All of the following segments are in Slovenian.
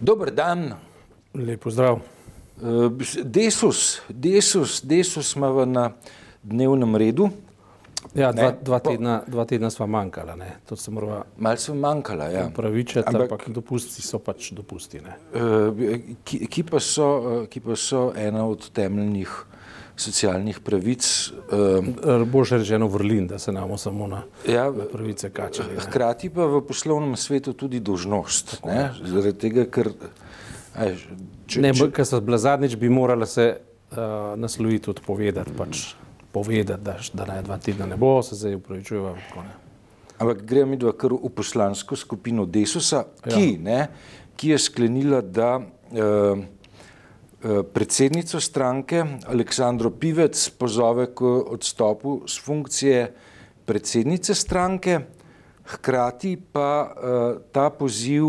Dober dan. Lepo zdrav. Desus, Desus, Desus ima na dnevnem redu. Ja, dva, dva, tedna, dva tedna sva manjkala, ne. to se mora Malo so manjkala, ja. upravičiti, Ampak- ampak dopusti so pač dopusti. Ne. Eh, Ki, ki, pa so, eh, ki pa so ena od temeljnih socialnih pravic. eh, Boljše rečeno vrlin, da se namo samo na Ja, pravice kačali. ne. hkrati pa v poslovnem svetu tudi dožnost. Ne? Zaradi tega, ker. Aj, če, Ne, če, ker so bila zadnjič, bi morala se uh, nasloviti odpovedati, pač povedati, da, da naj dva tedna ne bo, se zdaj upravičujeva. ampak gremo mi dva kar v poslansko skupino Desusa, ki, ne, ki je sklenila, da eh, predsednico stranke Aleksandro Pivec pozove k odstopu z funkcije predsednice stranke, hkrati pa eh, ta poziv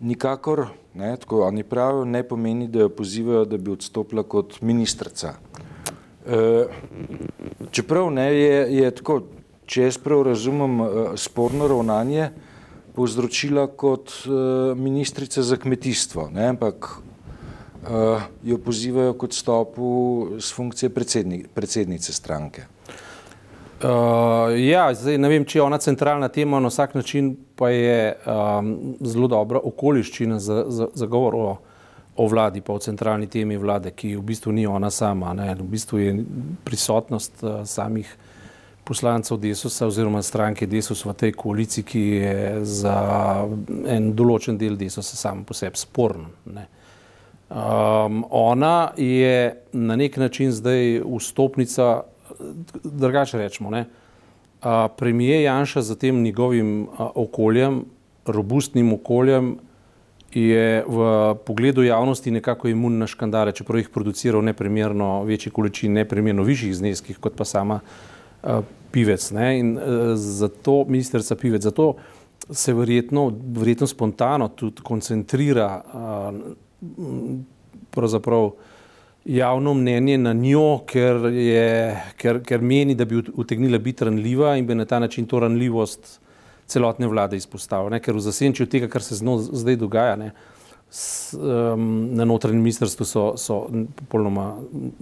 nikakor, ne, tako oni pravijo, ne pomeni, da jo pozivajo, da bi odstopila kot ministrica. Eh, Čeprav ne, je, je tako, če jaz prav razumem, eh, sporno ravnanje povzročila kot eh, ministrica za kmetijstvo, ne, ampak jo pozivajo k odstopu z funkcije predsedni, predsednice stranke. Uh, ja, zdaj ne vem, če je ona centralna tema, na vsak način pa je um, zelo dobra okoliščina za, za, za govor o, o vladi, pa o centralni temi vlade, ki v bistvu ni ona sama. Ne. V bistvu je prisotnost uh, samih poslancev Desusa oziroma stranke Desus v tej koaliciji, ki je za en določen del Desusa sam po sebi sporen. Ne. Um, ona je na nek način zdaj vstopnica, drugače rečemo, ne. Uh, premijer Janša za tem njegovim uh, okoljem, robustnim okoljem, je v pogledu javnosti nekako imun na škandale, čeprav jih producira v neprimerno večji količini, neprimerno višjih zneskih, kot pa sama uh, pivec. Ne? In uh, zato, ministrica pivec, zato se verjetno, verjetno spontano tudi koncentrira uh, pravzaprav javno mnenje na njo, ker, je, ker, ker meni, da bi ut- utegnila biti ranljiva in bi na ta način to ranljivost celotne vlade izpostavila. Ne? Ker v zasenčju tega, kar se z njo zdaj dogaja, ne? S, um, na notranjem ministrstvu so, so popolnoma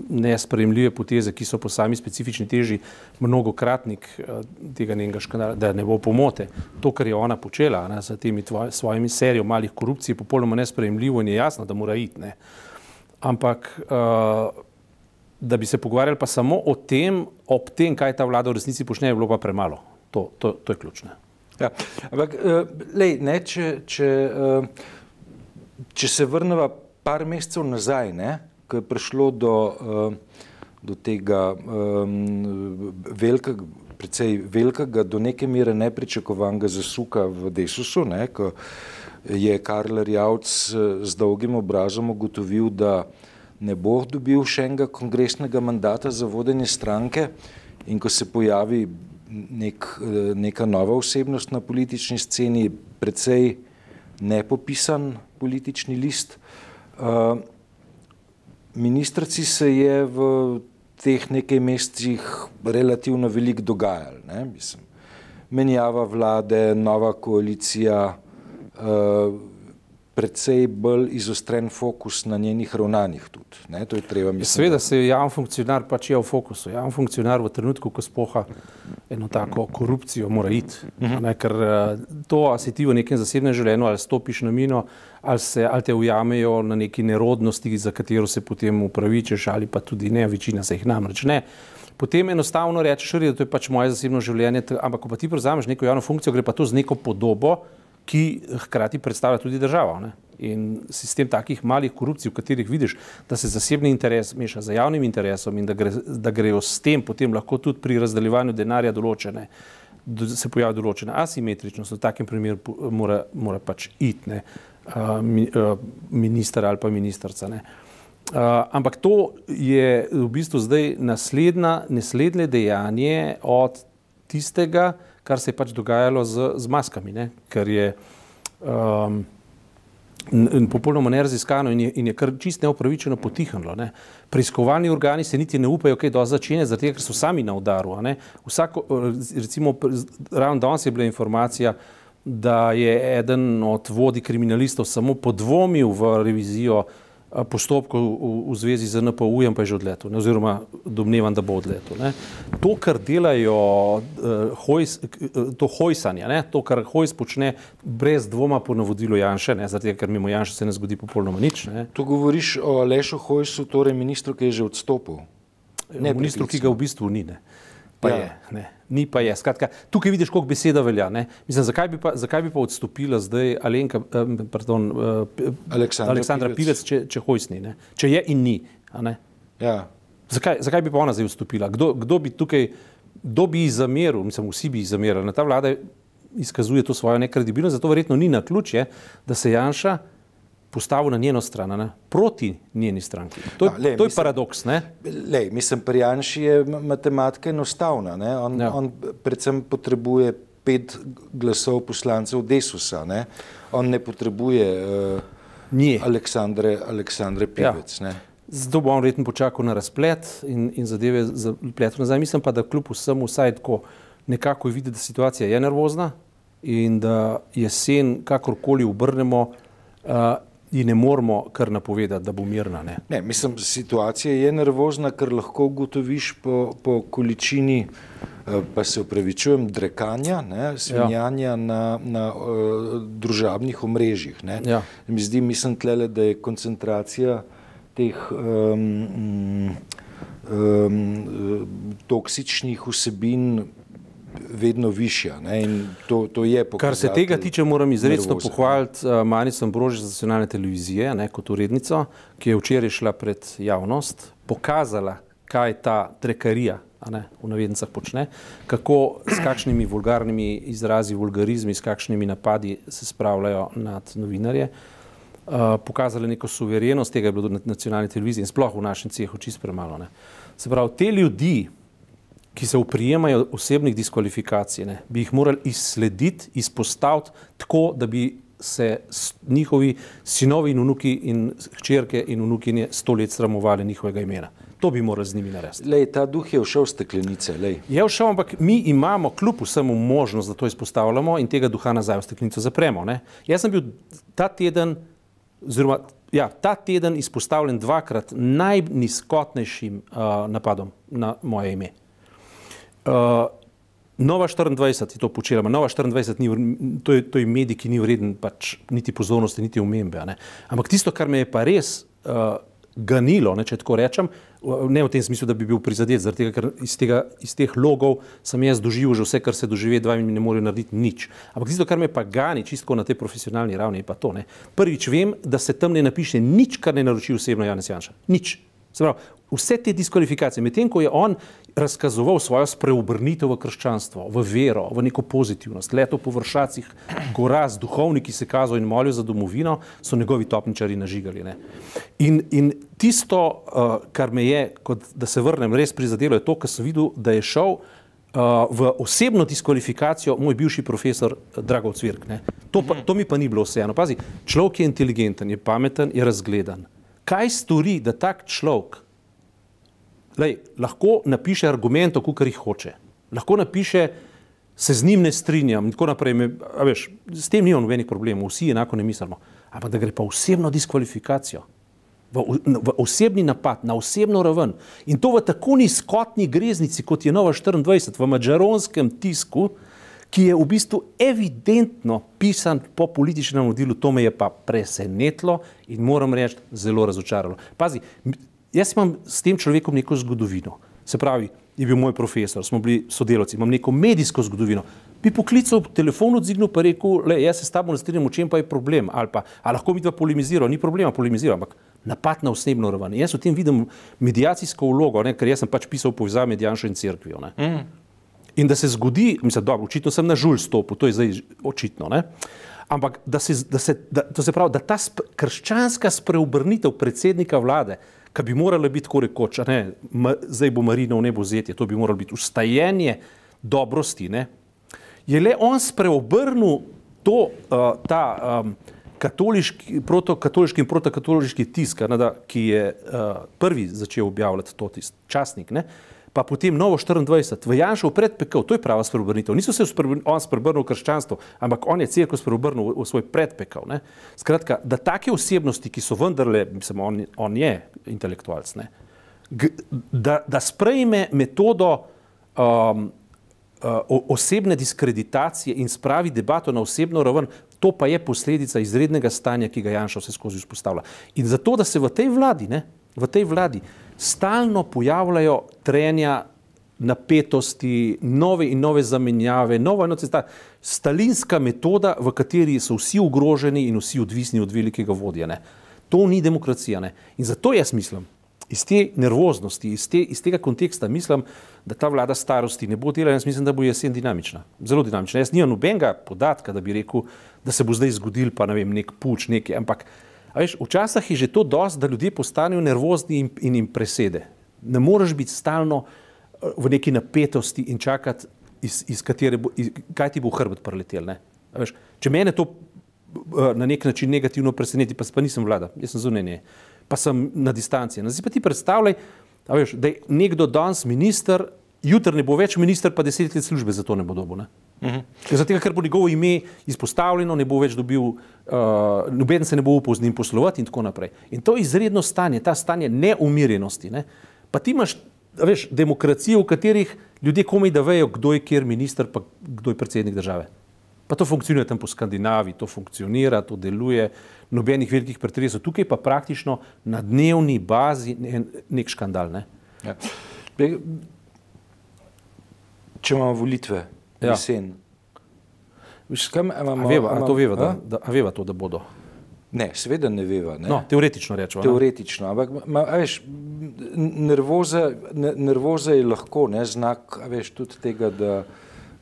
nesprejemljive poteze, ki so po sami specifični teži mnogokratnik uh, tega njenega škandala, da ne bo pomote. To, kar je ona počela ne, s temi tvoj, svojimi serijo malih korupcij, je popolnoma nesprejemljivo in je jasno, da mora iti. Ne. Ampak, uh, da bi se pogovarjali pa samo o tem, ob tem, kaj ta vlada v resnici počne, je bilo pa premalo. To, to, to je ključno. Ja, ampak, uh, lej, ne, če, če, uh, če se vrnemo par mesecev nazaj, ne, ko je prišlo do, uh, do tega um, velikega, precej velikega, do neke mere nepričakovanega zasuka v Desusu, ne, ko je Karl Rjavc eh, z dolgim obrazom ugotovil, da ne bo dobil še enega kongresnega mandata za vodenje stranke in ko se pojavi nek, eh, neka nova osebnost na politični sceni, precej nepopisan politični list. Uh, ministrici se je v teh nekaj mesecih relativno veliko dogajalo. Ne? Mislim, menjava vlade, nova koalicija, uh, precej bolj izostren fokus na njenih ravnanjih tudi. Ne? To je treba misliti. Seveda se javni funkcionar pač je v fokusu. Javni funkcionar v trenutku, ko spoha eno tako korupcijo, mora iti. Ne, ker eh, to, a si ti v nekem zasebnem življenju, ali stopiš na mino, ali, se, ali te ujamejo na neki nerodnosti, za katero se potem upravičeš, ali pa tudi ne, večina se jih namreč ne. Potem enostavno rečeš, "Ri, da to je pač moje zasebno življenje, ampak ko pa ti prevzameš neko javno funkcijo, gre pa to z neko podobo, ki hkrati predstavlja tudi državo. Ne? In sistem takih malih korupcij, v katerih vidiš, da se zasebni interes meša z javnim interesom in da, gre, da grejo s tem potem lahko tudi pri razdeljevanju denarja določene, do, se pojavi določena asimetričnost, v takem primeru mora, mora pač iti ne, uh, mi, minister ali pa ministrica. Ne. Uh, ampak to je v bistvu zdaj naslednje dejanje od tistega, kar se je pač dogajalo z, z maskami, ne? ker je um, popolnoma neraziskano in je, in je kar čist neopravičeno potihnilo. Ne. Preiskovalni organi se niti ne upajo kaj začenjati, zaradi tega, ker so sami na udaru. Vsako, recimo, ravno danes je bila informacija, da je eden od vodij kriminalistov samo podvomil v revizijo postopkov v, v zvezi z NPU-jem, pa je že odletel, ne, oziroma domnevam, da bo odletel. Ne. To, kar delajo, uh, hojs, to hojsanje, ne, to, kar hojs počne, brez dvoma po navodilu Janša, zaradi tega, ker mimo Janša se ne zgodi popolnoma nič. Ne. Tu govoriš o Alešu Hojsu, torej ministru, ki je že odstopil. Ne, ministru, ki ga v bistvu ni. Ne pa ja. je. Ne. Ni pa je. Skratka, tukaj vidiš, koliko beseda velja. Mislim, zakaj, bi pa, zakaj bi pa odstopila zdaj Alenka, eh, pardon, eh, Aleksandra, Aleksandra Pivec, Pivec če, če hojsni, ne? če je in ni. Ja. Zakaj, zakaj bi pa ona zdaj odstopila? Kdo, kdo bi tukaj, kdo bi ji zameril, mislim, vsi bi ji zamerili. Ta vlada izkazuje to svojo nekredibilnost, zato verjetno ni na ključje, da se Janša postavil na njeno stran, ne? proti njeni stranki. To, ja, lej, to je mislim, paradoks. Lej, mislim, pri Janši je matematika enostavna. On, ja. on predvsem potrebuje pet glasov poslancev Desusa. Ne? On ne potrebuje uh, Aleksandre, Aleksandre ja. Pivec. Ja. Zato bo on verjetno počakal na razplet in, in zadeve zapletel nazaj. Mislim pa, da kljub vsemu vsaj tako nekako je videti, da situacija je nervozna in da jesen, kakorkoli obrnemo, uh, ji ne moramo kar napovedati, da bo mirna. Ne? Ne, mislim, situacija je nervozna, ker lahko ugotoviš po, po količini, eh, pa se upravičujem, drekanja, ne, svinjanja ja. na, na uh, družabnih omrežjih. Ja. Mi zdi, mislim, tlele, da je koncentracija teh um, um, toksičnih vsebin vedno višja. To, to Kar se tega tiče, moram izredno pohvaliti uh, Manico Brožič za nacionalne televizije ne, kot urednico, ki je včeraj šla pred javnost, pokazala, kaj ta trekarija ne, v navednicah počne, kako s kakšnimi vulgarnimi izrazi, vulgarizmi, s kakšnimi napadi se spravljajo nad novinarje. Uh, pokazali neko suverenost, tega je bilo na nacionalni televiziji in sploh v našem cehu čist premalo. Ne. Se pravi, te ljudi, ki se uprijemajo osebnih diskvalifikacij, ne, bi jih morali izslediti, izpostaviti tako, da bi se njihovi sinovi in vnuki in hčerke in vnukinje sto let sramovali njihovega imena. To bi morali z njimi narediti. Lej, ta duh je všel v steklenice. Lej. Je všel, ampak mi imamo kljub vsemu možnost, da to izpostavljamo in tega duha nazaj v steklenico zapremo. Ne. Jaz sem bil ta teden, oziroma ja, ta teden izpostavljen dvakrat najniskotnejšim uh, napadom na moje ime. Uh, Nova 24 je to počela, Nova 24 ni, to, je, to je medij, ki ni vreden pač niti pozornosti, niti umembe. Ampak tisto, kar me je pa res uh, ganilo, ne, če tako rečem, ne v tem smislu, da bi bil prizadet, tega, ker iz, tega, iz teh logov sem jaz doživel že vse, kar se doživi, dva in mi ne morejo narediti nič. Ampak tisto, kar me pa gani, čisto na tej profesionalni ravni, je pa to. Ne. Prvič vem, da se tam ne napiše nič, kar ne naroči osebno Janez Janša. Nič. Pravi, vse te diskvalifikacije, medtem ko je on razkazoval svojo spreobrnitev v krščanstvo, v vero, v neko pozitivnost, leto po vršacih, goraz, duhovniki se kazajo in molijo za domovino, so njegovi topničari nažigali. In, in tisto, uh, kar me je, kot, da se vrnem, res prizadelo, je to, kar sem videl, da je šel. Uh, v osebno diskvalifikacijo moj bivši profesor uh, Drago Cvirk. To, pa, to mi pa ni bilo vseeno. Pazi, človek je inteligenten, je pameten, je razgledan. Kaj stori, da tak človek lej, lahko napiše argumentov, kar jih hoče. Lahko napiše, se z njim ne strinjam in tako naprej. Me, veš, s tem nimamo nobenih problemov, vsi enako ne mislimo. Ampak da gre pa osebno diskvalifikacijo, v, v osebni napad, na osebno raven in to v tako nizkotni greznici, kot je Nova 24 v mađaronskem tisku, ki je v bistvu evidentno pisan po političnem vodilu, to me je pa presenetilo in moram reči, zelo razočaralo. Pazi, Jaz imam s tem človekom neko zgodovino. Se pravi, je bil moj profesor, smo bili sodelavci, imam neko medijsko zgodovino. Bi poklical, telefon odzignil, pa rekel, le, jaz se s tabo ne strinjam, v čem pa je problem. Ali pa, ali lahko mi dva polemiziramo, ni problema, polemiziramo, ampak napad na osebno raven. Jaz v tem vidim medijacijsko vlogo, ne, ker jaz sem pač pisal povezave med Janšo in crkvijo. Mm. In da se zgodi, mislim, dobro, očitno sem na žulj stopil, to je zdaj očitno. Ne? Ampak da se, da se, da, to se pravi, da ta sp krščanska spreobrnitev predsednika vlade, ki bi morala biti tako rekoč, ne, zdaj bo Marino v nebo zetje, to bi moralo biti ustajenje dobrosti, ne, je le on spreobrnil to, uh, ta um, katoliški, protokatoliški in protokatoliški tisk, ne, da, ki je uh, prvi začel objavljati to tisk, časnik, ne, pa potem Novo 24, v Janšu predpekel, to je prava spreobrnitev. Niso se on spreobrnil v krščanstvo, ampak on je crkvo spreobrnil v svoj predpekel. Ne? Skratka, da take osebnosti, ki so vendarle, mislim, on, on je intelektualc, ne? Da, da sprejme metodo um, uh, osebne diskreditacije in spravi debato na osebno raven, to pa je posledica izrednega stanja, ki ga Janša vse skozi vzpostavlja. In zato, da se v tej vladi, ne, v tej vladi, stalno pojavljajo trenja napetosti, nove in nove zamenjave, nova eno cesta, stalinska metoda, v kateri so vsi ogroženi in vsi odvisni od velikega vodja. Ne. To ni demokracija. Ne. In zato jaz mislim, iz te nervoznosti, iz, te, iz tega konteksta, mislim, da ta vlada starosti ne bo delala. Jaz mislim, da bo jesen dinamična, zelo dinamična. Jaz nimam nobenega podatka, da bi rekel, da se bo zdaj zgodil pa ne vem, nek puč, nekaj. Ampak Veš, včasih je že to dosti, da ljudje postanejo nervozni in, in jim presede. Ne moreš biti stalno eh, v neki napetosti in čakati, iz, iz katere bo, iz, kaj ti bo hrbet preletel. Veš, če mene to eh, na nek način negativno preseneti, pa, pa nisem vlada, jaz sem zunanje, pa sem na distanci. Zdaj pa ti predstavljaj, veš, da je nekdo danes minister, jutri ne bo več minister, pa deset let službe za to ne bo dobo. Ne? Uh -huh. Zato, ker bo njegovo ime izpostavljeno, ne bo več dobil, uh, noben se ne bo upal z njim poslovati in tako naprej. In to izredno stanje, ta stanje neumirjenosti. Ne? Pa ti imaš veš, demokracijo, v katerih ljudje komaj da vejo, kdo je kjer minister, pa kdo je predsednik države. Pa to funkcionira tam po Skandinaviji, to funkcionira, to deluje, nobenih velikih pretresov. Tukaj pa praktično na dnevni bazi nek škandal. Ne? Ja če imamo volitve, ja. jesen. Imamo, veva, imamo, to veva, da, da, veva to, da bodo. Ne, seveda ne veva. Ne. No, teoretično rečemo. Teoretično, ampak ma, veš, nervoza, ne, nervoza je lahko ne, znak veš, tudi tega, da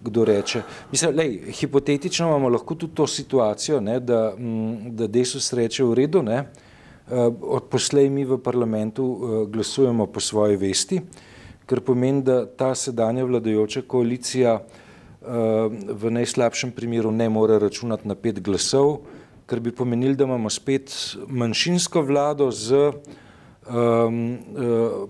kdo reče. Mislim, lej, hipotetično imamo lahko tudi to situacijo, ne, da, da desus reče v redu, ne, uh, odposlej mi v parlamentu uh, glasujemo po svoji vesti. Kar pomeni, da ta sedanja vladajoča koalicija uh, v najslabšem primeru ne more računati na pet glasov, kar bi pomenili, da imamo spet manjšinsko vlado z um, uh,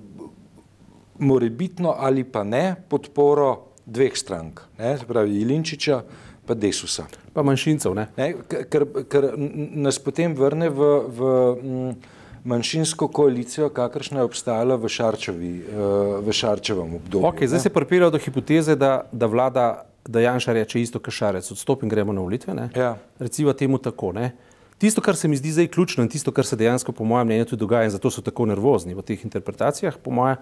morebitno ali pa ne podporo dveh strank, ne, pravi Ilinčiča pa Desusa. Pa manjšincev, ne? ne ker, ker nas potem vrne v, v manjšinsko koalicijo, kakršna je obstajala v, Šarčevi, eh, v Šarčevem obdobju. Okay, zdaj se pripira do hipoteze, da, da vlada, da Janša reče isto, kar Šarec, odstopim, gremo na volitve. Ja. Recimo temu tako. Ne? Tisto, kar se mi zdi zdaj ključno in tisto, kar se dejansko, po mojem mnenju, tudi dogaja in zato so tako nervozni v teh interpretacijah, po mojem,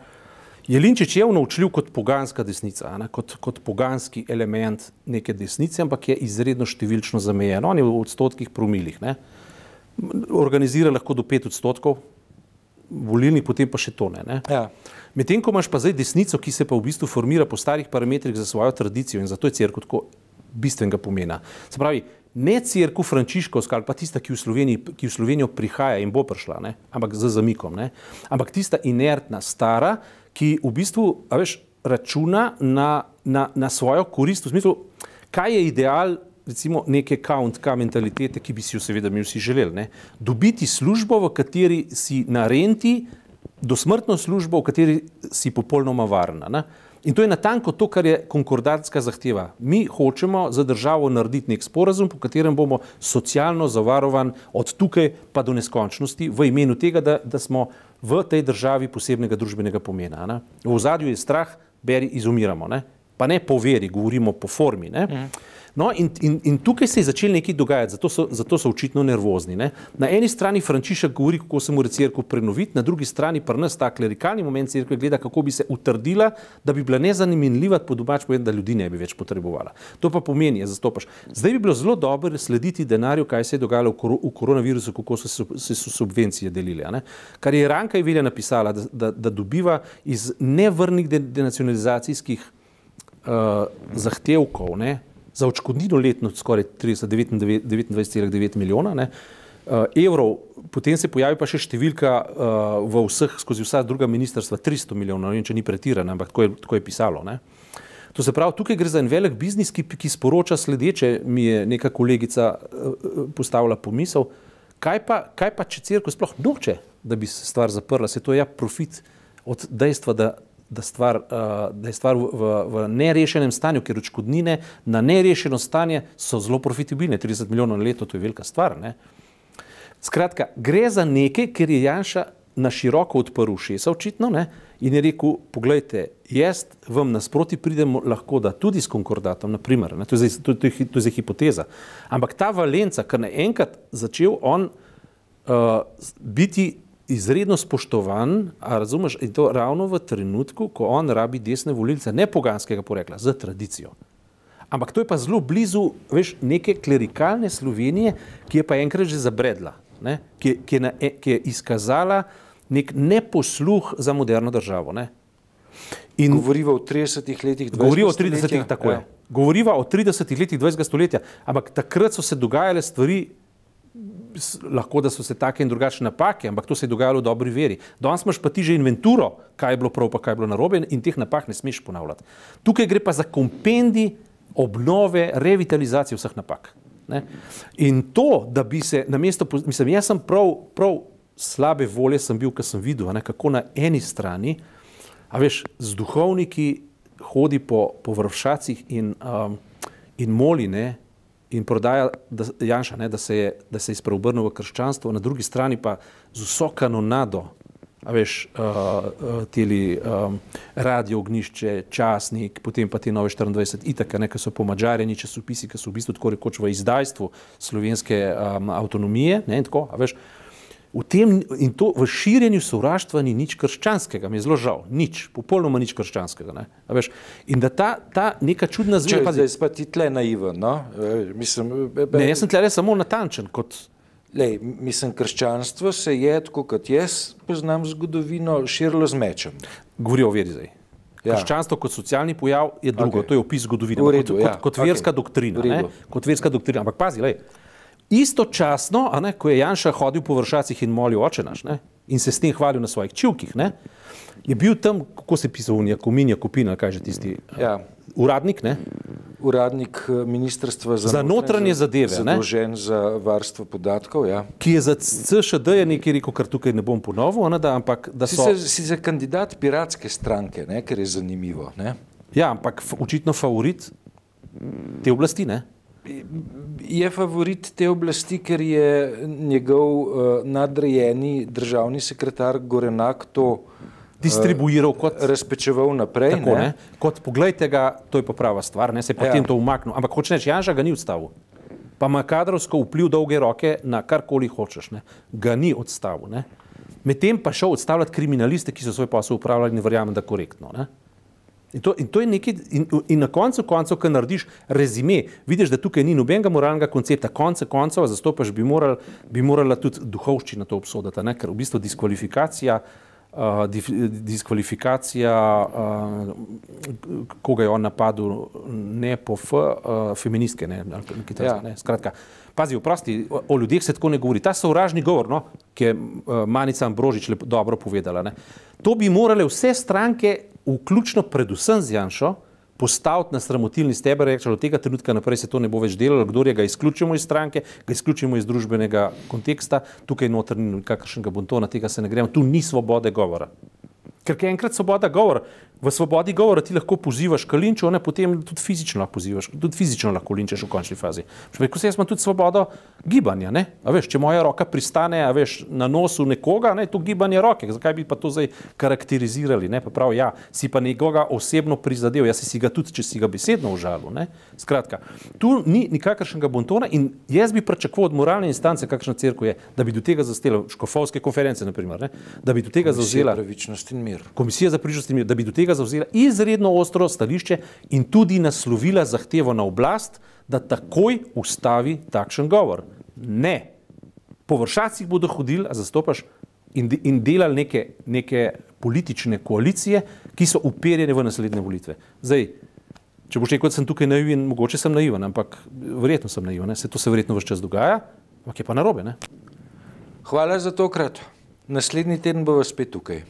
je Linčič je naučljiv kot poganska desnica, ne? kot, kot poganski element neke desnice, ampak je izredno številčno zamejen. On je v odstotkih promilih. Ne? organizira lahko do pet odstotkov, volilni potem pa še to ne. ne? Ja. Medtem ko imaš pa zdaj desnico, ki se pa v bistvu formira po starih parametrih za svojo tradicijo in zato je crkva tako bistvenega pomena. Se pravi, ne crkva frančiškovska ali pa tista, ki v, Sloveniji, ki v Slovenijo prihaja in bo prišla, ne? ampak z zamikom, ne? ampak tista inertna, stara, ki v bistvu veš, računa na, na, na svojo korist, v smislu, kaj je ideal recimo neke count-ka mentalitete, ki bi si jo seveda mi vsi želeli. Ne? Dobiti službo, v kateri si na renti, dosmrtno službo, v kateri si popolnoma varna. Ne? In to je natanko to, kar je konkordatska zahteva. Mi hočemo za državo narediti nek sporazum, po katerem bomo socialno zavarovan od tukaj pa do neskončnosti v imenu tega, da, da smo v tej državi posebnega družbenega pomena. Ne? V zadju je strah, beri, izumiramo. Ne? Pa ne po veri, govorimo po formi. Mm. No, in, in, in tukaj se je začelo nekaj dogajati, zato so, zato so očitno nervozni. Ne? Na eni strani Frančišek govori, kako se mora crkva prenoviti, na drugi strani pa nas ta klerikalni moment crkve gleda, kako bi se utrdila, da bi bila nezanimljiva, po domač povem, da ljudi ne bi več potrebovala. To pa pomeni, da zastopaš. Zdaj bi bilo zelo dobro slediti denarju, kaj se je dogajalo v, kor v koronavirusu, kako so se, se so subvencije delile. Kar je Ranka Ivilja napisala, da, da, da dobiva iz nevrnih denacionalizacijskih uh, zahtevkov. Ne? Za očkodnino letno skoraj 29,9 milijona ne, uh, evrov, potem se pojavi pa še številka uh, v vseh, skozi vsa druga ministrstva, 300 milijonov, ne vem, če ni pretirana, ampak tako je, tako je pisalo. Ne. To se pravi, tukaj gre za en velik biznis, ki, ki sporoča sledeče, mi je neka kolegica uh, postavila pomisel, kaj pa, kaj pa če crkva sploh noče, da bi se stvar zaprla, se to je ja profit od dejstva, da da, stvar, uh, da je stvar v, v, v nerešenem stanju, ker odškodnine na nerešeno stanje so zelo profitabilne. 30 milijonov na leto, to je velika stvar. Ne? Skratka, gre za nekaj, ker je Janša na široko odprl šesa, očitno, ne? in je rekel: Poglejte, jaz vam nasproti pridem lahko da tudi s konkordatom, naprimer, to je, to, to, je, to je hipoteza. Ampak ta valenca, ker naenkrat začel on uh, biti izredno spoštovan, razumeš, in to ravno v trenutku, ko on rabi desne volilce, ne poganskega porekla, za tradicijo. Ampak to je pa zelo blizu, veš, neke klerikalne Slovenije, ki je pa enkrat že zabredla, ne? Ki, ki, je na, e, ki je izkazala nek neposluh za moderno državo. Ne? In govoriva o 30 letih 20. Govoriva o 30 letih, tako ja. je. Govoriva o 30 letih 20. stoletja, ampak takrat so se dogajale stvari, lahko da so se take in drugačne napake, ampak to se je dogajalo v dobri veri. Danes imaš pa ti že inventuro, kaj je bilo prav, pa kaj je bilo narobe in teh napak ne smeš ponavljati. Tukaj gre pa za kompendi obnove, revitalizacije vseh napak. Ne? In to, da bi se na mesto, mislim, jaz sem prav, prav slabe volje sem bil, ker sem videl, ne, kako na eni strani, a veš, z duhovniki hodi po, po vršacih in, um, in moli, ne, in prodaja da, Janša, ne, da se je, da se je spreobrnil v krščanstvo, na drugi strani pa z vso kanonado, a veš, uh, uh, teli um, radio ognišče, časnik, potem pa te nove 24 itaka, ne, ki so po mađarjeni časopisi, ki so v bistvu tako rekoč v izdajstvu slovenske um, avtonomije, ne, in tako, a veš, V tem in to v širjenju sovraštva ni nič krščanskega, mi je zelo žal, nič, popolnoma nič krščanskega. Ne? In da ta, ta neka čudna zveza. Zdaj pa ti tle naiven, no? E, mislim, be, be, ne, jaz sem tle samo natančen. Kot... Lej, mislim, krščanstvo se je, tako kot jaz poznam zgodovino, širilo z mečem. Govori o veri zdaj. Ja. Krščanstvo kot socialni pojav je drugo, okay. to je opis zgodovine, redu, kot, ja. kot, kot verska okay. doktrina. Kot verska doktrina. Ampak pazi, lej, Istočasno, ne, ko je Janša hodil po vršacih in molil oče naš ne, in se s tem hvalil na svojih čivkih, ne, je bil tam, kako se je pisal, Jakomin, Jakopina, kaj že tisti ja. uradnik. Ne, uradnik eh, Ministrstva za, za notranje zadeve, zadolžen za varstvo podatkov. Ja. Ki je za CŠD je nekaj rekel, kar tukaj ne bom ponovil. Ne, da, ampak, da so... si, se, si za kandidat piratske stranke, ne, ker je zanimivo. Ne. Ja, ampak očitno favorit te oblasti. Ne je favorit te oblasti, ker je njegov uh, nadrejeni državni sekretar Gorenak to distribuiral kot razpečeval naprej. Tako, ne? Ne? Kot pogledajte ga, to je pa prava stvar, ne se je potem ja. to umaknil. Ampak hoče reči, Janža ga ni odstavil. Pa ima kadrovsko vpliv dolge roke na karkoli hočeš, ne? ga ni odstavil. Medtem pa šel odstavljati kriminaliste, ki so svoj posel upravljali in verjamem, da korektno. Ne? In to, in to je nekaj, in, in na koncu, koncev, ko narediš rezime, vidiš, da tukaj ni nobenega moralnega koncepta, konce koncev, zastopaš, bi, moral, bi morala tudi duhovščina to obsoditi, ne? ker v bistvu diskvalifikacija, uh, dif, diskvalifikacija uh, koga je on napadel, ne po F, uh, feministke, ne, ali kaj takega. Ja. Skratka, pazi, vprosti, o, o ljudeh se tako ne govori. Ta sovražni govor, no, ki je uh, Manica Ambrožič lepo, dobro povedala, ne? to bi morale vse stranke vključno predvsem z Janšo, postaviti na sramotilni steber, reči, od tega trenutka naprej se to ne bo več delalo, kdo je ga izključimo iz stranke, ga izključimo iz družbenega konteksta, tukaj notrni kakršnega bontona, tega se ne gremo, tu ni svobode govora. Ker je enkrat svoboda govora, v svobodi govora ti lahko pozivaš k linču, ne potem tudi fizično lahko pozivaš, tudi fizično lahko linčeš v končni fazi. Ko se jaz imam tudi svobodo gibanja, ne? A veš, če moja roka pristane, a veš, na nosu nekoga, ne, to gibanje roke, zakaj bi pa to zdaj karakterizirali, ne? Pa prav, ja, si pa nekoga osebno prizadel, jaz si ga tudi, če si ga besedno užalil, ne? Skratka, tu ni nikakršnega bontona in jaz bi pričakoval od moralne instance, kakšna crkva je, da bi do tega zastela škofovske konference, naprimer, ne? Da bi do tega zauzela pravičnost in mir. Komisija za pravičnost in mir, da bi do tega tega zauzela izredno ostro stališče in tudi naslovila zahtevo na oblast, da takoj ustavi takšen govor. Ne. Po vršacih bodo hodili, a zastopaš in, in delali neke, neke politične koalicije, ki so uperjene v naslednje volitve. Zdaj, če boš rekel, da sem tukaj naiven, mogoče sem naiven, ampak verjetno sem naiven, se to se verjetno vse čas dogaja, ampak je pa narobe. Ne? Hvala za tokrat. Naslednji teden bomo spet tukaj.